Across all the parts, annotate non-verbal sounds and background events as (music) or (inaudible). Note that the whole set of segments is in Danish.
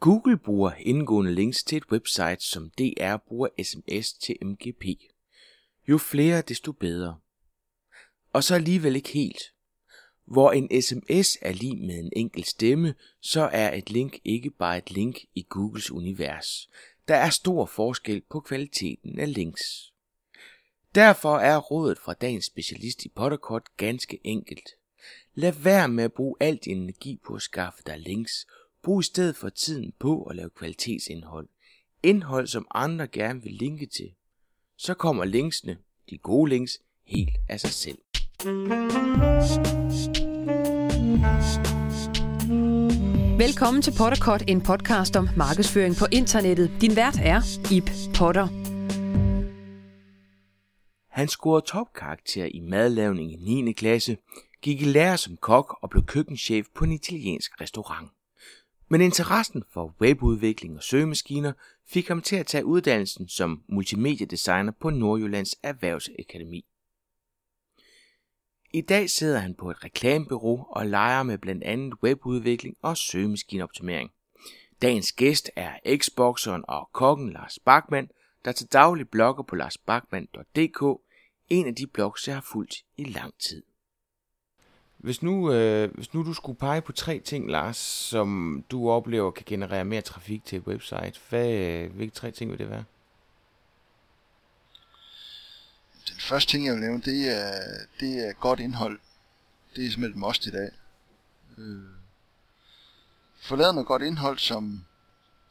Google bruger indgående links til et website, som DR bruger sms til MGP. Jo flere, desto bedre. Og så alligevel ikke helt. Hvor en sms er lige med en enkelt stemme, så er et link ikke bare et link i Googles univers. Der er stor forskel på kvaliteten af links. Derfor er rådet fra dagens specialist i Potterkort ganske enkelt. Lad være med at bruge al din energi på at skaffe dig links. Brug i stedet for tiden på at lave kvalitetsindhold. Indhold, som andre gerne vil linke til. Så kommer linksene, de gode links, helt af sig selv. Velkommen til Potterkort, en podcast om markedsføring på internettet. Din vært er Ip Potter. Han scorede topkarakter i madlavning i 9. klasse, gik i lære som kok og blev køkkenchef på en italiensk restaurant. Men interessen for webudvikling og søgemaskiner fik ham til at tage uddannelsen som multimediedesigner på Nordjyllands Erhvervsakademi. I dag sidder han på et reklamebureau og leger med blandt andet webudvikling og søgemaskineoptimering. Dagens gæst er Xboxeren og kokken Lars Bachmann, der til daglig blogger på larsbachmann.dk, en af de blogs, jeg har fulgt i lang tid. Hvis nu, øh, hvis nu du skulle pege på tre ting, Lars, som du oplever kan generere mere trafik til et website, hvad, øh, hvilke tre ting vil det være? Den første ting, jeg vil nævne, det er, det er godt indhold. Det er simpelthen must i dag. Øh, få lavet noget godt indhold, som,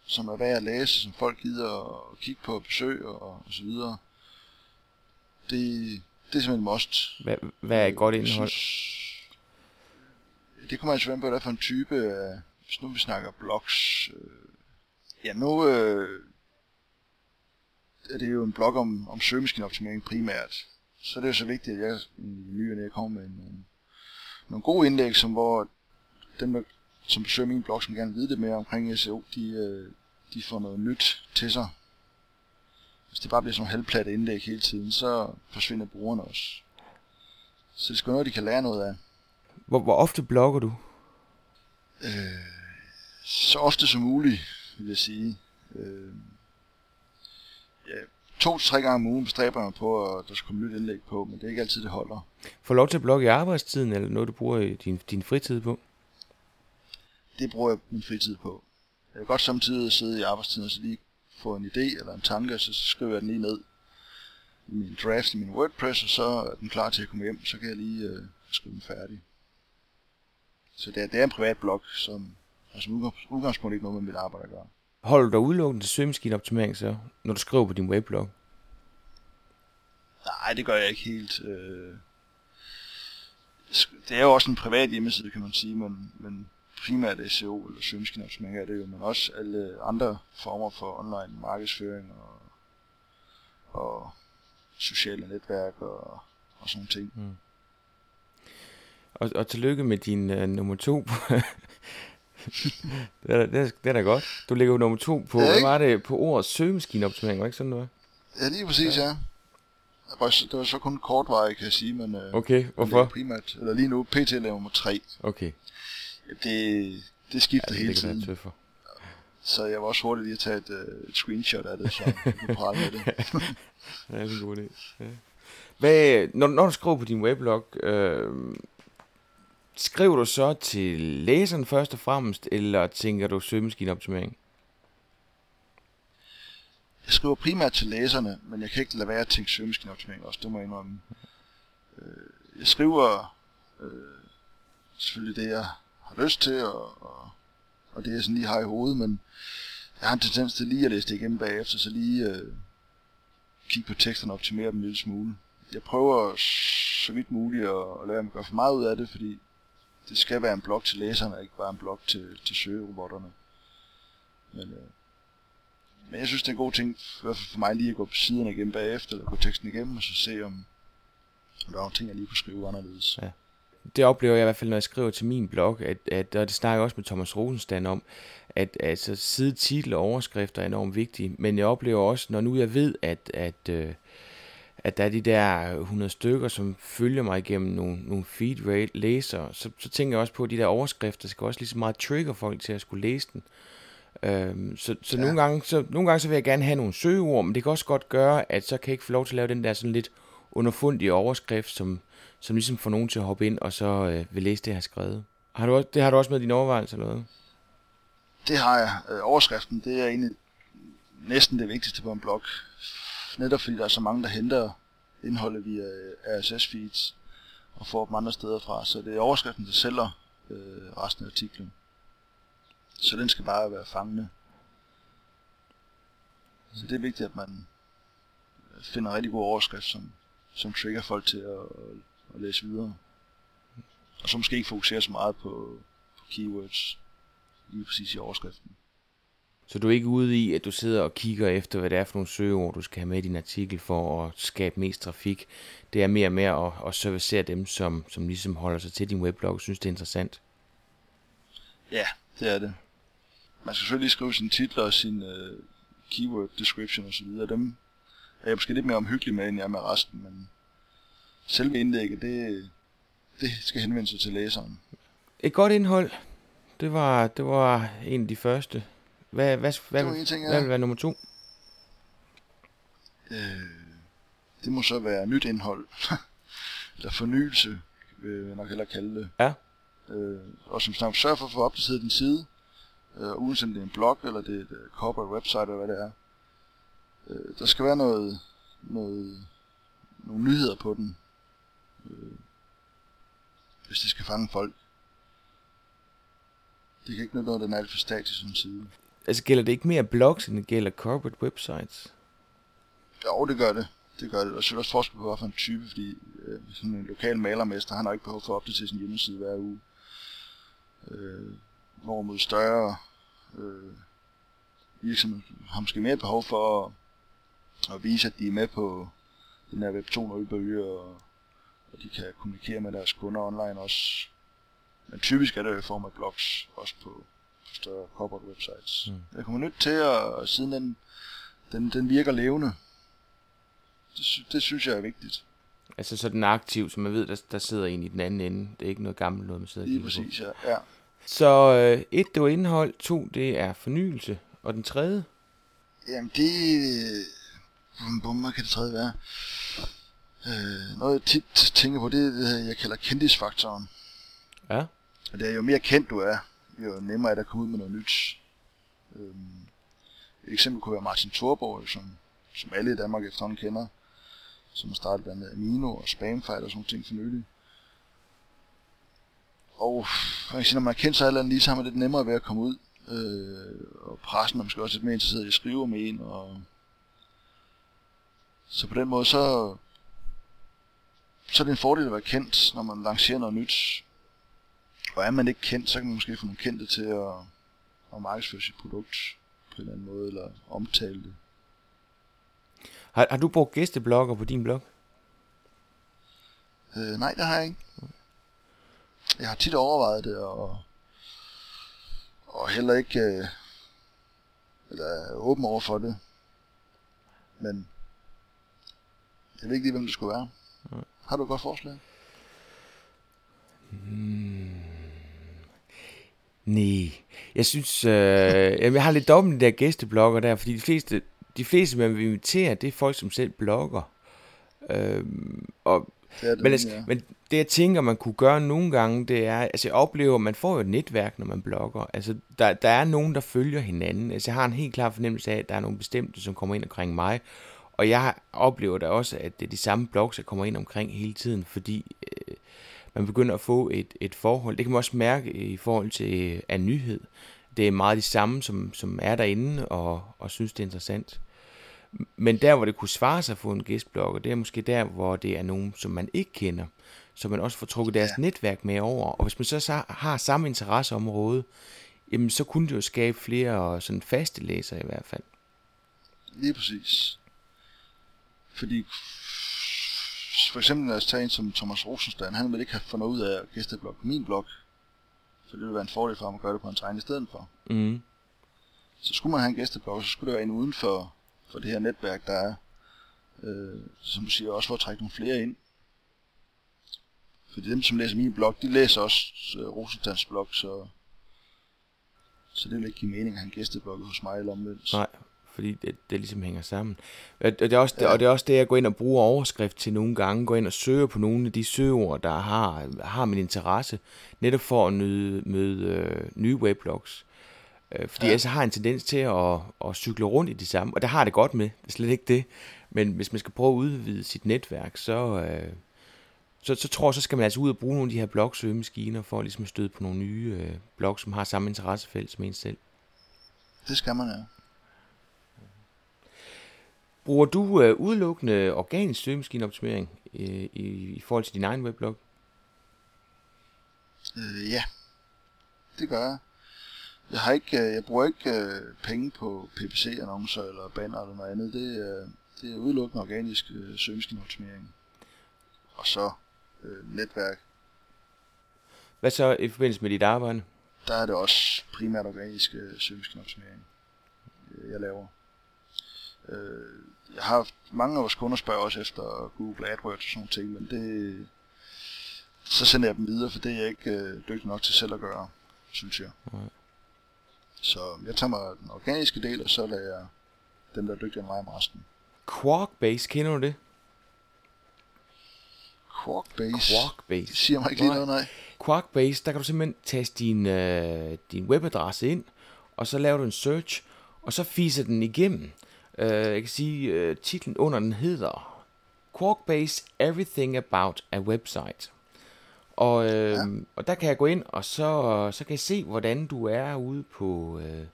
som er værd at læse, som folk gider at kigge på og besøge og, og så videre. Det, det er simpelthen must. Hvad, hvad er et godt indhold? Synes, det kommer altså an på, hvad for en type, øh, hvis nu vi snakker blogs. Øh, ja, nu øh, er det jo en blog om, om søgemaskineoptimering primært. Så det er jo så vigtigt, at jeg i ny og kommer med en, en, nogle gode indlæg, som hvor dem, der, som besøger min blog, som gerne vil vide det mere omkring SEO, de, øh, de får noget nyt til sig. Hvis det bare bliver sådan halvplatte indlæg hele tiden, så forsvinder brugerne også. Så det skal være noget, de kan lære noget af. Hvor, hvor ofte blogger du? Øh, så ofte som muligt, vil jeg sige. Øh, ja, to til tre gange om ugen bestræber jeg mig på, at der skal komme nyt indlæg på, men det er ikke altid, det holder. Får lov til at blogge i arbejdstiden, eller noget, du bruger din, din fritid på? Det bruger jeg min fritid på. Jeg kan godt samtidig sidde i arbejdstiden og så lige få en idé eller en tanke, og så skriver jeg den lige ned i min draft i min WordPress, og så er den klar til at komme hjem, så kan jeg lige øh, skrive den færdig. Så det er, det er en privat blog, som har som udgangspunkt ikke noget med mit arbejde at gøre. Holder du dig udelukkende til søgemaskineoptimering så, når du skriver på din weblog? Nej, det gør jeg ikke helt. Øh. Det er jo også en privat hjemmeside, kan man sige, men, men primært SEO eller søgemaskineoptimering er det jo, men også alle andre former for online markedsføring og, og sociale netværk og, og sådan nogle ting. Mm. Og, og tillykke med din uh, nummer to. (laughs) det, er, det, er, det er da godt. Du ligger jo nummer to på, ja, hvad var det, på ordets søgemaskineoptimering, var ikke sådan noget? Ja, lige præcis, ja. ja. Det var, det var så kun kortvarig, kan jeg sige, men... Uh, okay, hvorfor? Primært, eller lige nu, PT laver nummer 3. Okay. Det, det skifter ja, det hele tiden. Tøffer. Så jeg var også hurtigt lige at tage et, uh, et screenshot af det, så jeg kunne prale med det. (laughs) ja, det er en god idé. Ja. Hvad, når, når du skriver på din weblog, øh, Skriver du så til læseren først og fremmest, eller tænker du søgemaskineoptimering? Jeg skriver primært til læserne, men jeg kan ikke lade være at tænke søgemaskineoptimering også, det må jeg indrømme. Øh, jeg skriver øh, selvfølgelig det, jeg har lyst til, og, og, og det, jeg sådan lige har i hovedet, men jeg har en tendens til lige at læse det igennem bagefter, så lige øh, kigge på teksterne og optimere dem en lille smule. Jeg prøver så vidt muligt at, at lade være med at gøre for meget ud af det, fordi det skal være en blog til læserne, ikke bare en blog til, til søgerobotterne. Men, øh, men jeg synes, det er en god ting, i hvert fald for mig lige at gå på siderne igen bagefter, eller gå teksten igennem, og så se, om, om der er nogle ting, jeg lige kunne skrive anderledes. Ja. Det oplever jeg i hvert fald, når jeg skriver til min blog, at, at og det snakker jeg også med Thomas Rosenstand om, at altså, side, titel og overskrifter er enormt vigtige, men jeg oplever også, når nu jeg ved, at, at øh, at der er de der 100 stykker, som følger mig igennem nogle, nogle feed læser, så, så tænker jeg også på, at de der overskrifter skal også lige så meget trigger folk til at skulle læse den. Øhm, så så, Ja. nogle gange, så nogle gange så vil jeg gerne have nogle søgeord, men det kan også godt gøre, at så kan jeg ikke få lov til at lave den der sådan lidt underfundige overskrift, som, som ligesom får nogen til at hoppe ind og så øh, vil læse det, jeg har skrevet. Har du, også- det har du også med din overvejelse eller hvad? Det har jeg. Øh, overskriften, det er egentlig næsten det vigtigste på en blog. Netop fordi der er så mange, der henter indholdet via øh, RSS-feeds og får dem andre steder fra. Så det er overskriften, der sælger øh, resten af artiklen. Så den skal bare være fangende. Så det er vigtigt, at man øh, finder en rigtig god overskrift, som, som trigger folk til at, at læse videre. Og så måske ikke fokusere så meget på, på keywords lige præcis i overskriften. Så du er ikke ude i, at du sidder og kigger efter, hvad det er for nogle søgeord, du skal have med i din artikel for at skabe mest trafik. Det er mere og mere at, at servicere dem, som, som ligesom holder sig til din weblog og synes, det er interessant. Ja, det er det. Man skal selvfølgelig skrive sine titler og sin øh, keyword description osv. Dem er jeg måske lidt mere omhyggelig med, end jeg er med resten, men selve indlægget, det, det skal henvende sig til læseren. Et godt indhold, det var, det var en af de første. Hvad, hvad, hvad, Det var en ting, hvad vil være nummer to? Øh, det må så være nyt indhold, (laughs) eller fornyelse, vil jeg nok hellere kalde det. Ja. Øh, og som sagt, sørg for at få opdateret din side, øh, uanset om det er en blog, eller det er et øh, corporate website, eller hvad det er. Øh, der skal være noget, noget, nogle nyheder på den, øh, hvis det skal fange folk. Det kan ikke nytte noget, at den er alt for statisk som side. Altså gælder det ikke mere blogs, end det gælder corporate websites? Jo, det gør det. Det gør det. Og så er der også forskel på, hvad for en type, fordi øh, sådan en lokal malermester, han har ikke behov for at opdatere sin hjemmeside hver uge. Øh, hvorimod større øh, virksomheder har måske mere behov for at, at vise, at de er med på den her Web 2.0 bølge, og, og de kan kommunikere med deres kunder online også. Men typisk er det jo i form af blogs, også på, på større corporate websites. Mm. Jeg kommer nødt til at, siden den, den, den virker levende, det, sy- det synes jeg er vigtigt. Altså så den er aktiv, så man ved, der, der sidder en i den anden ende. Det er ikke noget gammelt noget, man sidder og Lige kigger på. præcis, ja. ja. Så øh, et, det var indhold. To, det er fornyelse. Og den tredje? Jamen det... Bum, bum, hvad kan det tredje være? Øh, noget jeg tit tænker på, det er det, jeg kalder kendisfaktoren. Ja. Og det er jo mere kendt du er, jo nemmere er det at komme ud med noget nyt. Øhm, et eksempel kunne være Martin Thorborg, som, som alle i Danmark efterhånden kender, som har startet blandt andet Amino og Spamfight og sådan nogle ting for nylig. Og man kan sige, når man har kendt sig alt lige, så har man lidt nemmere ved at komme ud. Øh, og pressen er måske også lidt mere interesseret i at skrive med en. Og så på den måde, så, så er det en fordel at være kendt, når man lancerer noget nyt. Og er man ikke kendt, så kan man måske få nogle kendte til at, at markedsføre sit produkt på en eller anden måde, eller omtale det. Har, har du brugt gæsteblogger på din blog? Øh, nej, det har jeg ikke. Jeg har tit overvejet det, og, og heller ikke øh, eller er åben over for det. Men jeg ved ikke lige, hvem det skulle være. Har du et godt forslag? Nej, jeg synes, øh, jeg har lidt dobbelt de der gæsteblogger der, fordi de fleste, de fleste, man vil invitere, det er folk, som selv blogger. Øhm, og, Det er det, men, altså, ja. men det jeg tænker, man kunne gøre nogle gange, det er, altså jeg oplever, man får jo et netværk, når man blogger. Altså der, der er nogen, der følger hinanden. Altså jeg har en helt klar fornemmelse af, at der er nogle bestemte, som kommer ind omkring mig. Og jeg oplever da også, at det er de samme blogs, jeg kommer ind omkring hele tiden, fordi øh, man begynder at få et, et forhold. Det kan man også mærke i forhold til øh, af nyhed. Det er meget de samme, som, som er derinde og, og synes, det er interessant. Men der, hvor det kunne svare sig at få en gæstblogger, det er måske der, hvor det er nogen, som man ikke kender, så man også får trukket deres Ja. netværk med over. Og hvis man så, så har samme interesseområde, jamen så kunne det jo skabe flere sådan faste læsere i hvert fald. Lige præcis. Fordi for eksempel lad os tage en som Thomas Rosenstein, han vil ikke have fundet ud af at gæsteblog på min blog. For det ville være en fordel for ham at gøre det på en tegn i stedet for. Mm. Så skulle man have en gæsteblog, så skulle det være en uden for, for det her netværk, der er. Øh, som du siger, også for at trække nogle flere ind. Fordi dem, som læser min blog, de læser også øh, Rosensteins blog, så, Så det vil ikke give mening at have en gæsteblogger hos mig eller omvendt. Nej, fordi det, det ligesom hænger sammen. Og det, er også, ja. og det er også det, jeg går ind og bruger overskrift til nogle gange, går ind og søger på nogle af de søgeord, der har, har min interesse, netop for at nyde, møde øh, nye weblogs. Øh, fordi ja. jeg så har en tendens til at, at cykle rundt i det samme, og det har det godt med, det er slet ikke det. Men hvis man skal prøve at udvide sit netværk, så, øh, så, så tror jeg, så skal man altså ud og bruge nogle af de her blogsøgemaskiner, for at ligesom støde på nogle nye øh, blogs, som har samme interessefelt som en selv. Det skal man, ja. Bruger du øh, udelukkende organisk søgemaskineoptimering øh, i, i forhold til din egen weblog? Øh, ja, det gør jeg. Jeg, har ikke, øh, jeg bruger ikke øh, penge på PPC-annoncer eller banner eller noget andet. Det, øh, det er udelukkende organisk øh, søgemaskineoptimering. Og så øh, netværk. Hvad så i forbindelse med dit arbejde? Der er det også primært organisk øh, søgemaskineoptimering, øh, jeg laver. Øh, jeg har haft mange af vores kunder spørger også efter Google AdWords og sådan nogle ting, men det, så sender jeg dem videre, for det er jeg ikke øh, dygtig nok til selv at gøre, synes jeg. Okay. Så jeg tager mig den organiske del, og så lader jeg dem, der er dygtige end mig om resten. Quarkbase, kender du det? Quarkbase? Quarkbase. Det siger mig ikke lige noget, nej. Quarkbase, der kan du simpelthen taste din, øh, din webadresse ind, og så laver du en search, og så fiser den igennem. Øh, jeg kan sige, øh, titlen under den hedder Quarkbase Everything About a Website. Og, øh, ja. og der kan jeg gå ind, og så, så kan jeg se, hvordan du er ude på, øh,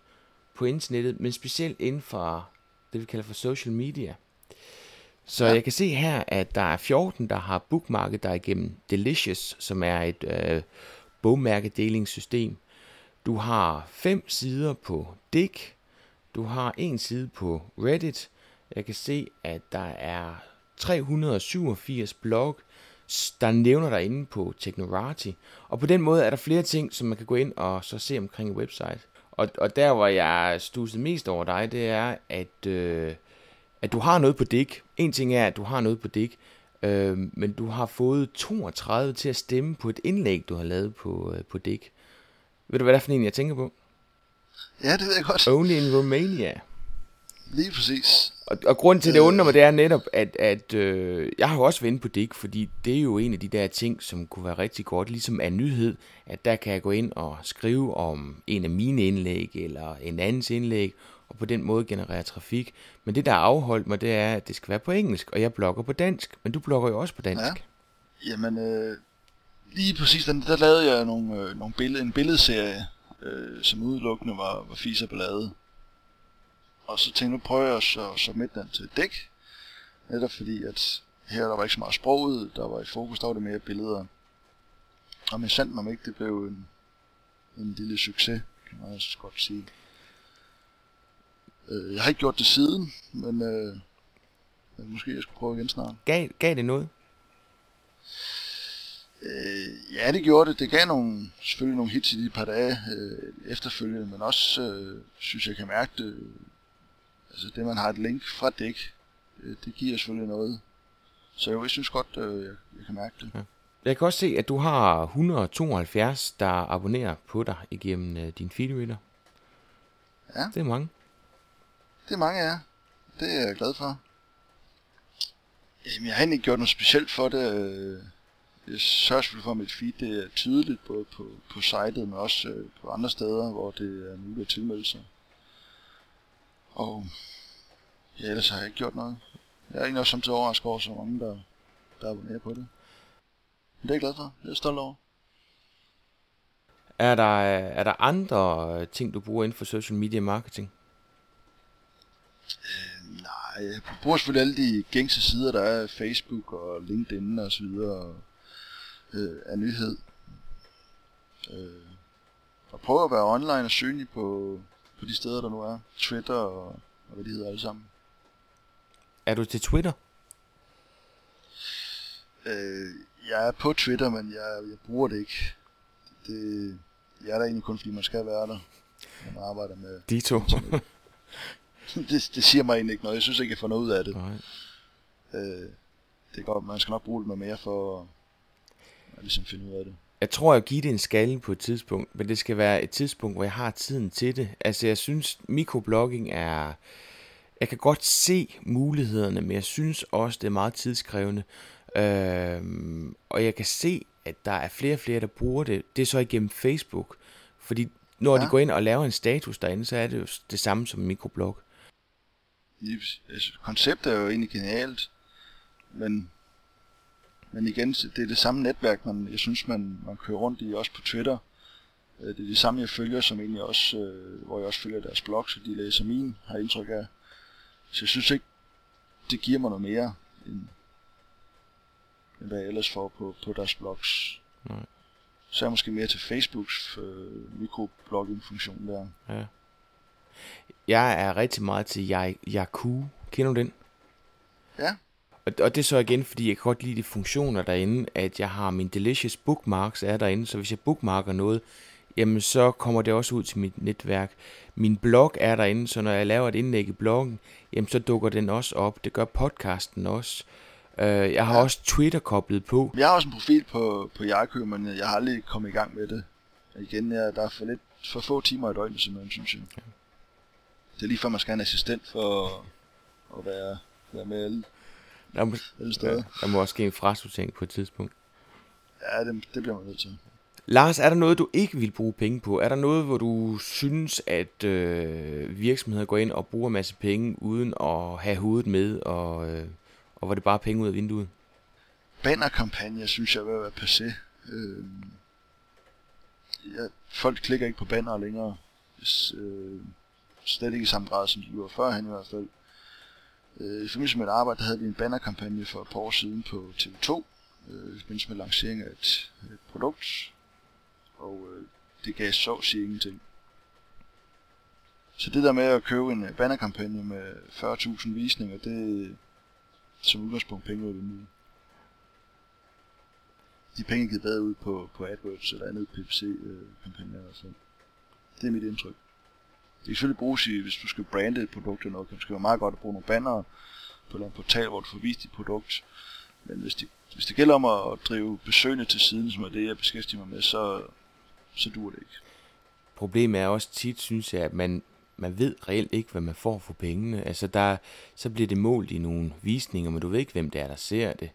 på internettet, men specielt inden for det, vi kalder for social media. Så ja. jeg kan se her, at der er 14, der har bookmarket dig igennem Delicious, som er et øh, bogmærkedelingssystem. Du har fem sider på Dick. Du har en side på Reddit. Jeg kan se, at der er 387 blog, der nævner dig inde på Technorati. Og på den måde er der flere ting, som man kan gå ind og så se omkring website. Og, og der, hvor jeg stuset mest over dig, det er, at, øh, at du har noget på dæk. En ting er, at du har noget på dæk, øh, men du har fået 32 til at stemme på et indlæg, du har lavet på, øh, på dæk. Ved du, hvad det er for en, jeg tænker på? Ja, det ved jeg godt. Only in Romania. Lige præcis. Og, og grunden til, at det undrer mig, det er netop, at, at øh, jeg har jo også vendt på det, fordi det er jo en af de der ting, som kunne være rigtig godt, ligesom af nyhed, at der kan jeg gå ind og skrive om en af mine indlæg, eller en andens indlæg, og på den måde generere trafik. Men det, der har afholdt mig, det er, at det skal være på engelsk, og jeg blogger på dansk, men du blogger jo også på dansk. Ja. Jamen, øh, lige præcis, der, der lavede jeg nogle, øh, nogle billed, en billedserie, øh, som udelukkende var, var fiser ballade. Og så tænkte jeg, nu prøver jeg så, så midt den til dæk. Netop fordi, at her der var ikke så meget sproget, der var i fokus, der var det mere billeder. Og med sandt om ikke, det blev en, en lille succes, kan man også godt sige. Øh, jeg har ikke gjort det siden, men øh, måske jeg skulle prøve igen snart. Gav, gav det noget? Øh, ja, det gjorde det. Det gav nogle, selvfølgelig nogle hits i de par dage øh, efterfølgende, men også øh, synes jeg kan mærke det altså det man har et link fra dæk, det, det giver selvfølgelig noget. Så jo, jeg synes godt, øh, jeg, jeg kan mærke det. Ja. Jeg kan også se, at du har 172, der abonnerer på dig igennem øh, din feedreader. Ja. Det er mange. Det er mange, ja. Det er jeg glad for. Jamen, jeg har egentlig ikke gjort noget specielt for det. Øh, jeg sørger selvfølgelig for, at mit feed det er tydeligt, både på, på sitet, men også øh, på andre steder, hvor det er muligt at tilmelde sig. Og ja, ellers har jeg ikke gjort noget. Jeg er egentlig også samtidig overrasket over så mange, der, der abonnerer på det. Men det er jeg glad for. Det er jeg stolt over. Er der, er der andre ting, du bruger inden for social media marketing? Øh, nej, jeg bruger selvfølgelig alle de gængse sider, der er Facebook og LinkedIn og så videre øh, af nyhed. Øh, og prøver at være online og synlig på, på de steder, der nu er. Twitter og, og hvad de hedder alle sammen. Er du til Twitter? Øh, jeg er på Twitter, men jeg, jeg bruger det ikke. Det, jeg er der egentlig kun, fordi man skal være der. Man arbejder med... De to. (laughs) det, det siger mig egentlig ikke noget. Jeg synes ikke, jeg får noget ud af det. Nej. Øh, det er godt, man skal nok bruge det noget mere for at ligesom finde ud af det. Jeg tror, jeg giver det en skalle på et tidspunkt, men det skal være et tidspunkt, hvor jeg har tiden til det. Altså, jeg synes, mikroblogging er... Jeg kan godt se mulighederne, men jeg synes også, det er meget tidskrævende. Øhm, og jeg kan se, at der er flere og flere, der bruger det. Det er så igennem Facebook. Fordi når ja. de går ind og laver en status derinde, så er det jo det samme som en mikroblog. Altså, konceptet er jo egentlig genialt, men men igen, det er det samme netværk, man, jeg synes, man, man kører rundt i, også på Twitter. Øh, det er det samme, jeg følger, som egentlig også, øh, hvor jeg også følger deres blog, så de læser min, har indtryk af. Så jeg synes ikke, det giver mig noget mere, end, end hvad jeg ellers får på, på deres blogs. Nej. Så er jeg måske mere til Facebooks øh, mikroblogging-funktion der. Ja. Jeg er rigtig meget til Yaku. Kender du den? Ja. Og, og det er så igen, fordi jeg kan godt lide de funktioner derinde, at jeg har min Delicious Bookmarks er derinde, så hvis jeg bookmarker noget, jamen så kommer det også ud til mit netværk. Min blog er derinde, så når jeg laver et indlæg i bloggen, jamen så dukker den også op. Det gør podcasten også. Uh, jeg har ja. også Twitter koblet på. Jeg har også en profil på, på Jarkø, men jeg har aldrig kommet i gang med det. Igen, jeg, der er for, lidt, for få timer i døgnet, simpelthen, synes jeg. Ja. Det er lige før, man skal have en assistent for at være, være med alle der må, ja, der må også ske en frasortering på et tidspunkt. Ja, det, det bliver man nødt til. Lars, er der noget, du ikke vil bruge penge på? Er der noget, hvor du synes, at øh, virksomheder går ind og bruger en masse penge, uden at have hovedet med, og, øh, og hvor det bare er penge ud af vinduet? Bannerkampagne, synes jeg vil være passé. Øh, ja, folk klikker ikke på banner længere. Hvis, øh, slet ikke i samme grad, som de gjorde førhen i hvert fald. Øh, I forbindelse med et arbejde, der havde vi en bannerkampagne for et par år siden på TV2, øh, i forbindelse med lancering af et, et produkt, og øh, det gav så at sige ingenting. Så det der med at købe en øh, bannerkampagne med 40.000 visninger, det er som udgangspunkt penge ud nu. De penge givet bedre ud på, på AdWords eller andet PPC-kampagner. Øh, så. Altså. Det er mit indtryk. Det kan selvfølgelig bruges i, hvis du skal brande et produkt eller noget, det skal være meget godt at bruge nogle bannere på en portal, hvor du får vist dit produkt. Men hvis det, hvis det gælder om at drive besøgende til siden, som er det, jeg beskæftiger mig med, så, så duer det ikke. Problemet er også tit, synes jeg, at man, man ved reelt ikke, hvad man får for pengene. Altså der, så bliver det målt i nogle visninger, men du ved ikke, hvem det er, der ser det.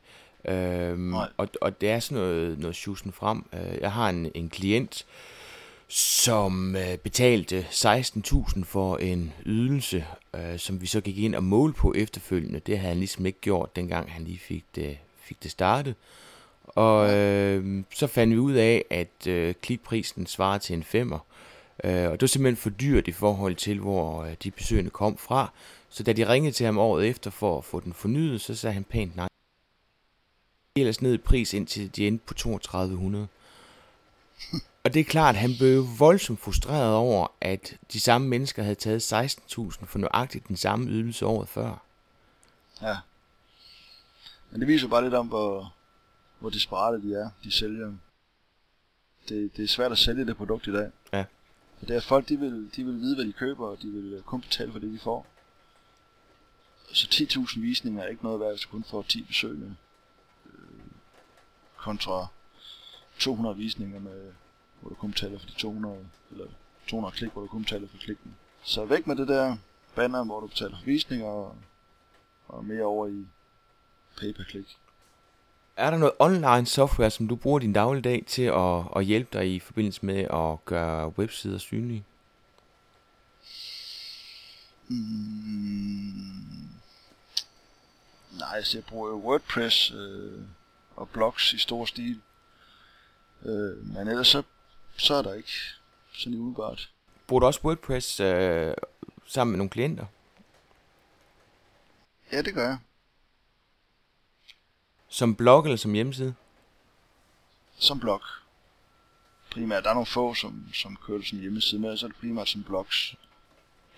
Øhm, og, og det er sådan noget, noget sjusen frem. Øh, jeg har en, en klient, som øh, betalte 16.000 for en ydelse, øh, som vi så gik ind og mål på efterfølgende. Det havde han ligesom ikke gjort, dengang han lige fik det, fik det startet. Og øh, så fandt vi ud af, at øh, klikprisen svarer til en femmer. Øh, og det var simpelthen for dyrt i forhold til, hvor øh, de besøgende kom fra. Så da de ringede til ham året efter for at få den fornyet, så sagde han pænt nej. Ellers ned i pris indtil de endte på 3200. (laughs) Og det er klart, at han blev voldsomt frustreret over, at de samme mennesker havde taget 16.000 for nøjagtigt den samme ydelse året før. Ja. Men det viser bare lidt om, hvor, hvor desperate de er, de sælger. Det, det er svært at sælge det produkt i dag. Ja. For det er folk, de vil, de vil vide, hvad de køber, og de vil kun betale for det, de får. Så 10.000 visninger er ikke noget værd, hvis du kun får 10 besøgende. Øh, kontra 200 visninger med hvor du kun betaler for de 200, eller 200 klik, hvor du kun betaler for klikken. Så væk med det der banner, hvor du betaler for visninger, og, og mere over i pay per click. Er der noget online software, som du bruger din dagligdag til at, at hjælpe dig i forbindelse med at gøre websider synlige? Mm, nej, så jeg bruger WordPress øh, og blogs i stor stil. Øh, men ellers så så er der ikke sådan i udbart. Bruger du også WordPress øh, sammen med nogle klienter? Ja, det gør jeg. Som blog eller som hjemmeside? Som blog. Primært. Der er nogle få, som, som kører det som hjemmeside, men så er det primært som blogs.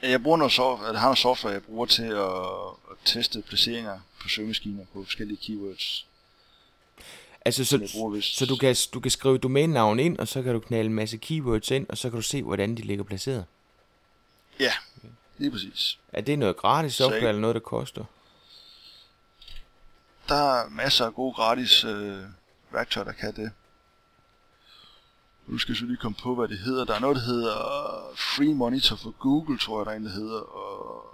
Jeg bruger noget software, eller har noget software, jeg bruger til at, at teste placeringer på søgemaskiner på forskellige keywords. Altså, så, så du, kan, du kan skrive domænenavn ind, og så kan du knalde en masse keywords ind, og så kan du se, hvordan de ligger placeret. Ja, lige præcis. Er det noget gratis software, så, eller noget, der koster? Der er masser af gode gratis øh, værktøjer, der kan det. Nu skal jeg så lige komme på, hvad det hedder. Der er noget, der hedder Free Monitor for Google, tror jeg, der er en, der hedder. Og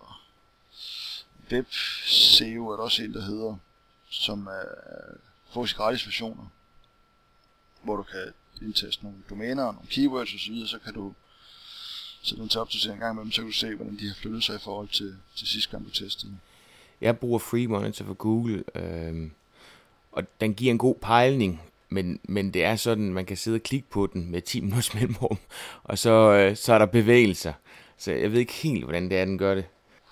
Web SEO er der også en, der hedder, som er, fås gratis versioner, hvor du kan indtaste nogle domæner og nogle keywords osv., så kan du sætte dem til opdatering en gang imellem, så kan du se, hvordan de har flyttet sig i forhold til, til sidste gang, du testede. Jeg bruger Free Monitor for Google, øh, og den giver en god pejling, men, men det er sådan, man kan sidde og klikke på den med 10 minutters mellemrum, og så, øh, så er der bevægelser. Så jeg ved ikke helt, hvordan det er, den gør det.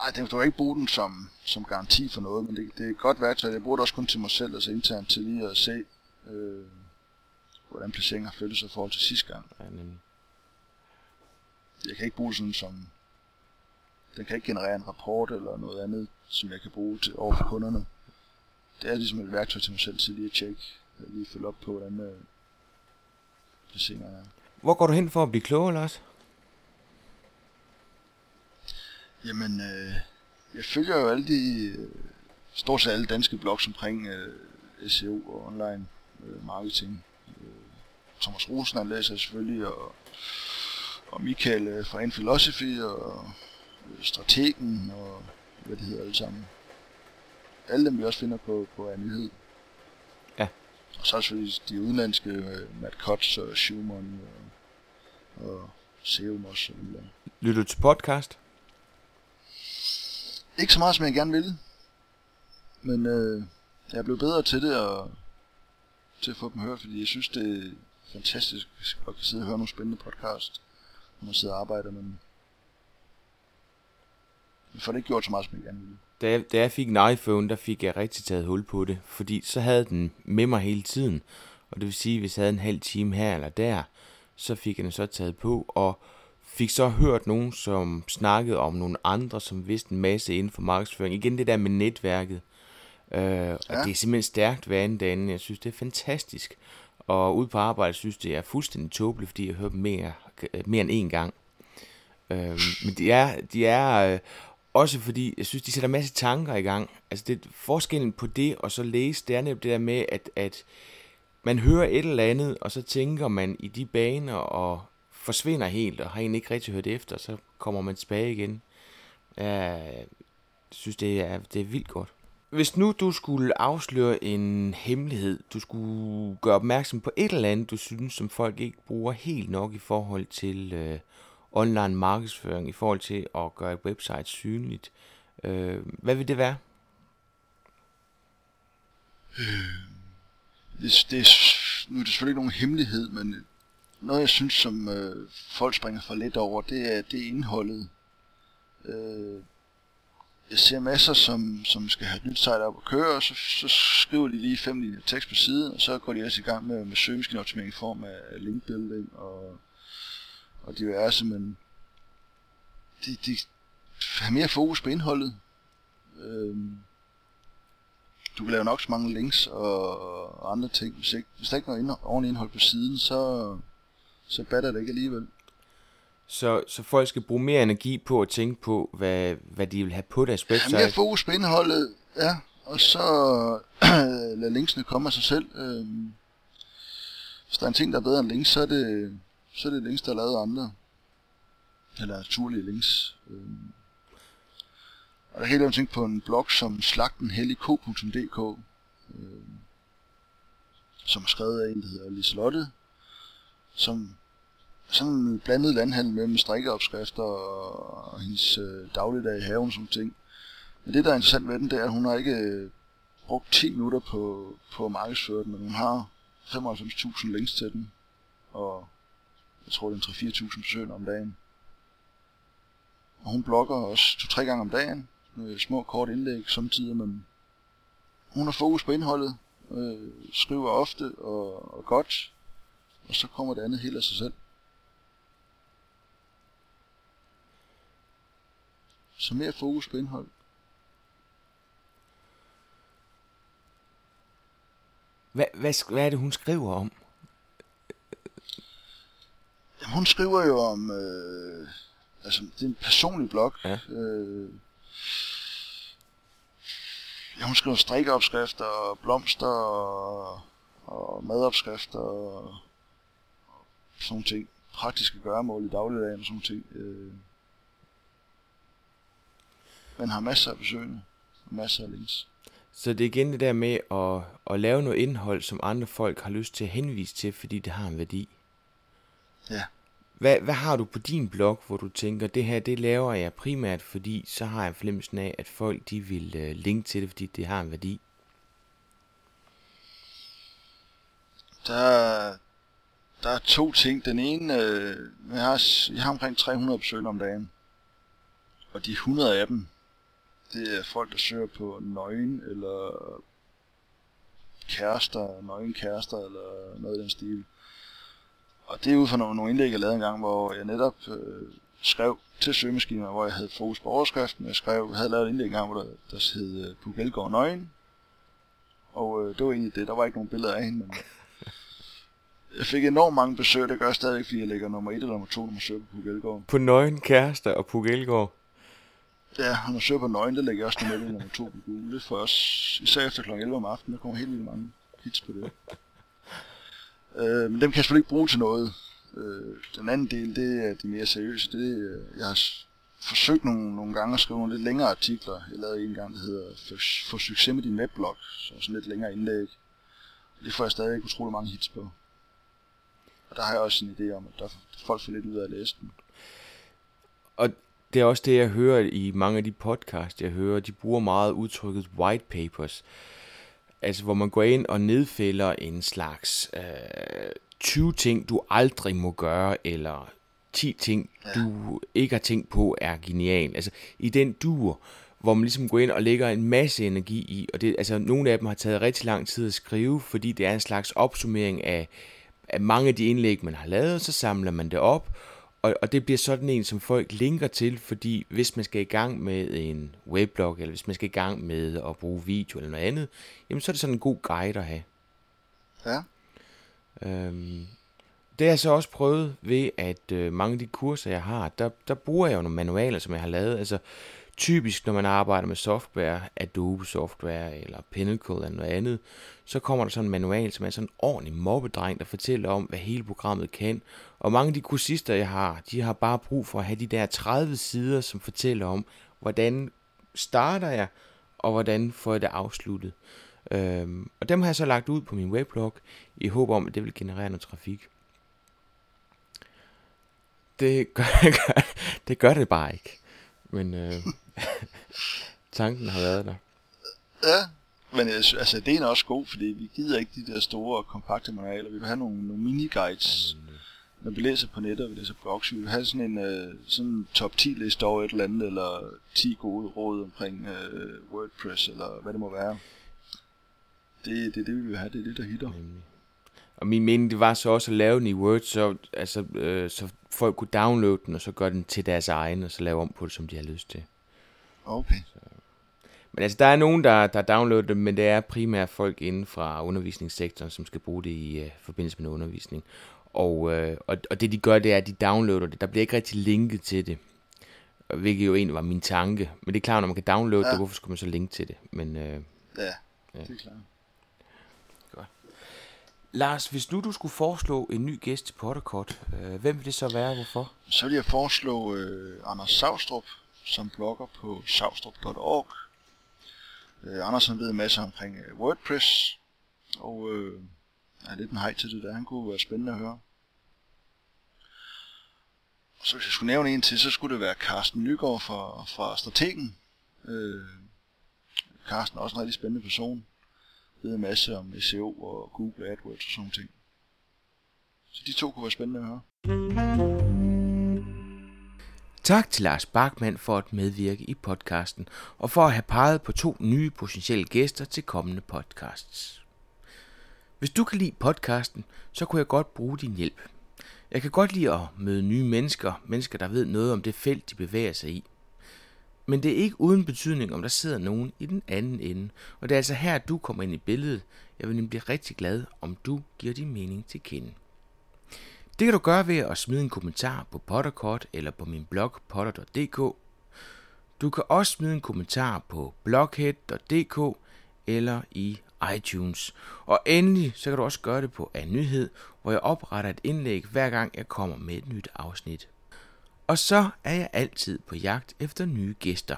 Ej, det, du kan ikke bruge den som, som garanti for noget, men det, det er et godt værktøj. Jeg bruger det også kun til mig selv, altså internt til lige at se, øh, hvordan placeringen har flyttet sig i forhold til sidste gang. Ja, nemlig. Jeg kan ikke bruge sådan som... Den kan ikke generere en rapport eller noget andet, som jeg kan bruge til over for kunderne. Det er ligesom et værktøj til mig selv til lige at tjekke, lige følge op på, hvordan øh, placeringer er. Hvor går du hen for at blive klogere, Lars? Jamen, øh, jeg følger jo alle de, øh, stort set alle danske blogs omkring øh, SEO og online øh, marketing. Øh, Thomas Rosen læser jeg selvfølgelig, og, og Michael øh, fra Infilosophy, og øh, Strategen, og hvad det hedder alle sammen. Alle dem vi også finder på, på nyhed. Ja. Og så er selvfølgelig de udenlandske, øh, Matt Kotz og Schumann, og, og Seum også. Lytter du til podcast? Ikke så meget, som jeg gerne ville. Men øh, jeg blev bedre til det, og til at få dem hørt, fordi jeg synes, det er fantastisk at kunne sidde og høre nogle spændende podcast, når man sidder og arbejder, men jeg får det ikke gjort så meget, som jeg gerne ville. Da jeg, da jeg fik en iPhone, der fik jeg rigtig taget hul på det, fordi så havde den med mig hele tiden. Og det vil sige, hvis jeg havde en halv time her eller der, så fik jeg den så taget på, og fik så hørt nogen, som snakkede om nogle andre, som vidste en masse inden for markedsføring. Igen det der med netværket. Øh, og Ja. det er simpelthen stærkt dag. Jeg synes, det er fantastisk. Og ude på arbejde synes det er fuldstændig tåbeligt, fordi jeg hører dem mere, mere end én gang. Øh, men de er, de er øh, også fordi, jeg synes, de sætter en masse tanker i gang. Altså det, forskellen på det og så læse, det er netop det der med, at, at man hører et eller andet, og så tænker man i de baner, og forsvinder helt, og har egentlig ikke rigtig hørt efter, så kommer man tilbage igen. Jeg synes, det er, det er vildt godt. Hvis nu du skulle afsløre en hemmelighed, du skulle gøre opmærksom på et eller andet, du synes, som folk ikke bruger helt nok i forhold til øh, online markedsføring, i forhold til at gøre et website synligt, øh, hvad vil det være? Det, det, er- nu er det selvfølgelig ikke nogen hemmelighed, men noget jeg synes, som øh, folk springer for lidt over, det er, det er indholdet. Øh, jeg ser masser, som, som skal have et nyt site op at køre, og så, så skriver de lige fem linjer tekst på siden, og så går de også i gang med, med søgemaskineoptimering i form af link building og, og diverse, men de, de har mere fokus på indholdet. Øh, du kan lave nok så mange links og, og andre ting. Hvis, ikke, hvis der ikke er noget indhold, ordentligt indhold på siden, så, så batter det ikke alligevel. Så, så folk skal bruge mere energi på at tænke på, hvad, hvad de vil have på deres Have mere website. fokus på indholdet, ja, og så (clears throat) lad linksene komme af sig selv. Øhm, hvis der er en ting, der er bedre end links, så er det, så er det links, der er lavet af andre. Eller naturlige links. Øhm, og der er helt ting på en blog som slagtenhelligko.dk, øhm, som er skrevet af en, der hedder Liselotte, som sådan en blandet landhandel mellem strikkeopskrifter og, hendes øh, dagligdag i haven og sådan ting. Men det, der er interessant ved den, det er, at hun har ikke øh, brugt 10 minutter på, på at markedsføre den, men hun har 95.000 links til den, og jeg tror, det er 3-4.000 besøgende om dagen. Og hun blogger også to-tre gange om dagen, med små kort indlæg samtidig, men hun har fokus på indholdet, øh, skriver ofte og, og godt, og så kommer det andet helt af sig selv. Så mere fokus på indhold. Hvad, hvad, hvad er det, hun skriver om? Jamen, hun skriver jo om, øh, altså det er en personlig blog. Ja. Øh, ja, hun skriver strikkeopskrifter, og blomster og, og madopskrifter og, og sådan nogle ting. Praktiske gøremål i dagligdagen og sådan nogle ting. Øh, men har masser af besøgende. Og masser af links. Så det er igen det der med at, at lave noget indhold, som andre folk har lyst til at henvise til, fordi det har en værdi. Ja. Hvad, hvad har du på din blog, hvor du tænker, det her, det laver jeg primært, fordi så har jeg fornemmelsen af, at folk de vil uh, linke til det, fordi det har en værdi? Der, der er to ting. Den ene, øh, jeg, har, jeg har omkring 300 besøgende om dagen. Og de 100 af dem, det er folk, der søger på nøgen, eller kærester, nøgen kærester, eller noget i den stil. Og det er ud fra nogle, nogle indlæg, jeg lavede en gang, hvor jeg netop øh, skrev til søgemaskiner, hvor jeg havde fokus på overskriften. Jeg skrev, jeg havde lavet et indlæg en gang, hvor der, der hed øh, Puk Elgård Nøgen. Og øh, det var egentlig det. Der var ikke nogen billeder af hende, men jeg fik enormt mange besøg. Det gør jeg stadigvæk, fordi jeg lægger nummer 1 eller nummer 2, når man søger på Puk Elgård. På nøgen kærester og Puk Elgård? Ja, når man søger på nøgen, der lægger jeg også nummer 1 nummer 2 på Google. Det får jeg også, især efter kl. 11 om aftenen, der kommer helt vildt mange hits på det. Øh, men dem kan jeg selvfølgelig ikke bruge til noget. Øh, den anden del, det er de mere seriøse. Det, er, øh, jeg har forsøgt nogle, nogle gange at skrive nogle lidt længere artikler. Jeg lavede en gang, der hedder Få succes med din webblog, så sådan lidt længere indlæg. Det får jeg stadig utrolig mange hits på. Og der har jeg også en idé om, at der folk får lidt ud af at læse den. Og det er også det, jeg hører i mange af de podcasts, jeg hører. De bruger meget udtrykket white papers. Altså, hvor man går ind og nedfælder en slags øh, 20 ting, du aldrig må gøre, eller 10 ting, du ikke har tænkt på, er genial. Altså, i den dur, hvor man ligesom går ind og lægger en masse energi i, og det, altså, nogle af dem har taget rigtig lang tid at skrive, fordi det er en slags opsummering af, af mange af de indlæg, man har lavet, så samler man det op, og, og det bliver sådan en, som folk linker til, fordi hvis man skal i gang med en weblog, eller hvis man skal i gang med at bruge video eller noget andet, jamen så er det sådan en god guide at have. Ja. Øhm, det har jeg så også prøvet ved, at øh, mange af de kurser, jeg har, der, der bruger jeg jo nogle manualer, som jeg har lavet. Altså typisk, når man arbejder med software, Adobe Software eller Pinnacle eller noget andet, så kommer der sådan en manual, som er sådan en ordentlig mobbedreng, der fortæller om, hvad hele programmet kan. Og mange af de kursister, jeg har, de har bare brug for at have de der 30 sider, som fortæller om, hvordan starter jeg, og hvordan får jeg det afsluttet. Øhm, og dem har jeg så lagt ud på min weblog, i håb om, at det vil generere noget trafik. Det gør, gør, (laughs) det gør det bare ikke. Men øh, (laughs) tanken har været der. Ja, men altså, det er også god, fordi vi gider ikke de der store, kompakte manualer. Vi vil have nogle, nogle mini-guides. Ja, når vi læser på nettet, og vi læser blogs, vi vil have sådan en uh, sådan top 10 liste over et eller andet, eller 10 gode råd omkring uh, WordPress, eller hvad det må være. Det, det er det, vi vil have. Det er det, der hitter. Og min mening, det var så også at lave den i Word, så, altså, øh, så folk kunne downloade den, og så gøre den til deres egen, og så lave om på det, som de har lyst til. Okay. Så. Men altså, der er nogen, der, der downloader det, men det er primært folk inden fra undervisningssektoren, som skal bruge det i uh, forbindelse med undervisning. Og, uh, og, og det de gør, det er, at de downloader det. Der bliver ikke rigtig linket til det. Hvilket jo egentlig var min tanke. Men det er klart, når man kan downloade ja. det, hvorfor skulle man så linke til det? Men, uh, ja, ja, det er klart. Lars, hvis nu du skulle foreslå en ny gæst til Potterkort, øh, hvem vil det så være, hvorfor? Så vil jeg foreslå øh, Anders Savstrup, som blogger på savstrup.org. Øh, Anders han ved en masse omkring øh, WordPress, og øh, er lidt en hej til det der. Han kunne være spændende at høre. Og så hvis jeg skulle nævne en til, så skulle det være Carsten Nygaard fra, fra Strategen. Øh, Carsten er også en rigtig spændende person ved en masse om SEO og Google AdWords og sådan ting. Så de to kunne være spændende at høre. Tak til Lars Bachmann for at medvirke i podcasten, og for at have peget på to nye potentielle gæster til kommende podcasts. Hvis du kan lide podcasten, så kunne jeg godt bruge din hjælp. Jeg kan godt lide at møde nye mennesker, mennesker der ved noget om det felt, de bevæger sig i. Men det er ikke uden betydning, om der sidder nogen i den anden ende. Og det er altså her, du kommer ind i billedet. Jeg vil nemlig blive rigtig glad, om du giver din mening til kende. Det kan du gøre ved at smide en kommentar på Potterkort eller på min blog potter.dk. Du kan også smide en kommentar på bloghead.dk eller i iTunes. Og endelig så kan du også gøre det på en nyhed hvor jeg opretter et indlæg hver gang jeg kommer med et nyt afsnit. Og så er jeg altid på jagt efter nye gæster.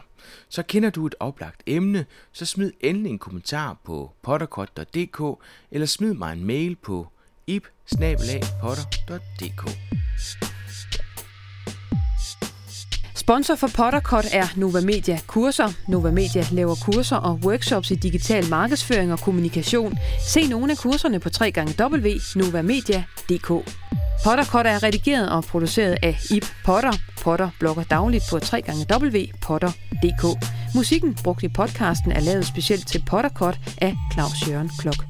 Så kender du et oplagt emne, så smid endelig en kommentar på potterkort.dk eller smid mig en mail på ip Sponsor for Pottercut er Nova Media Kurser. Nova Media laver kurser og workshops i digital markedsføring og kommunikation. Se nogle af kurserne på www.novamedia.dk. Pottercut er redigeret og produceret af Ip Potter. Potter blogger dagligt på www.potter.dk. Musikken brugt i podcasten er lavet specielt til Pottercut af Claus Jørgen Klok.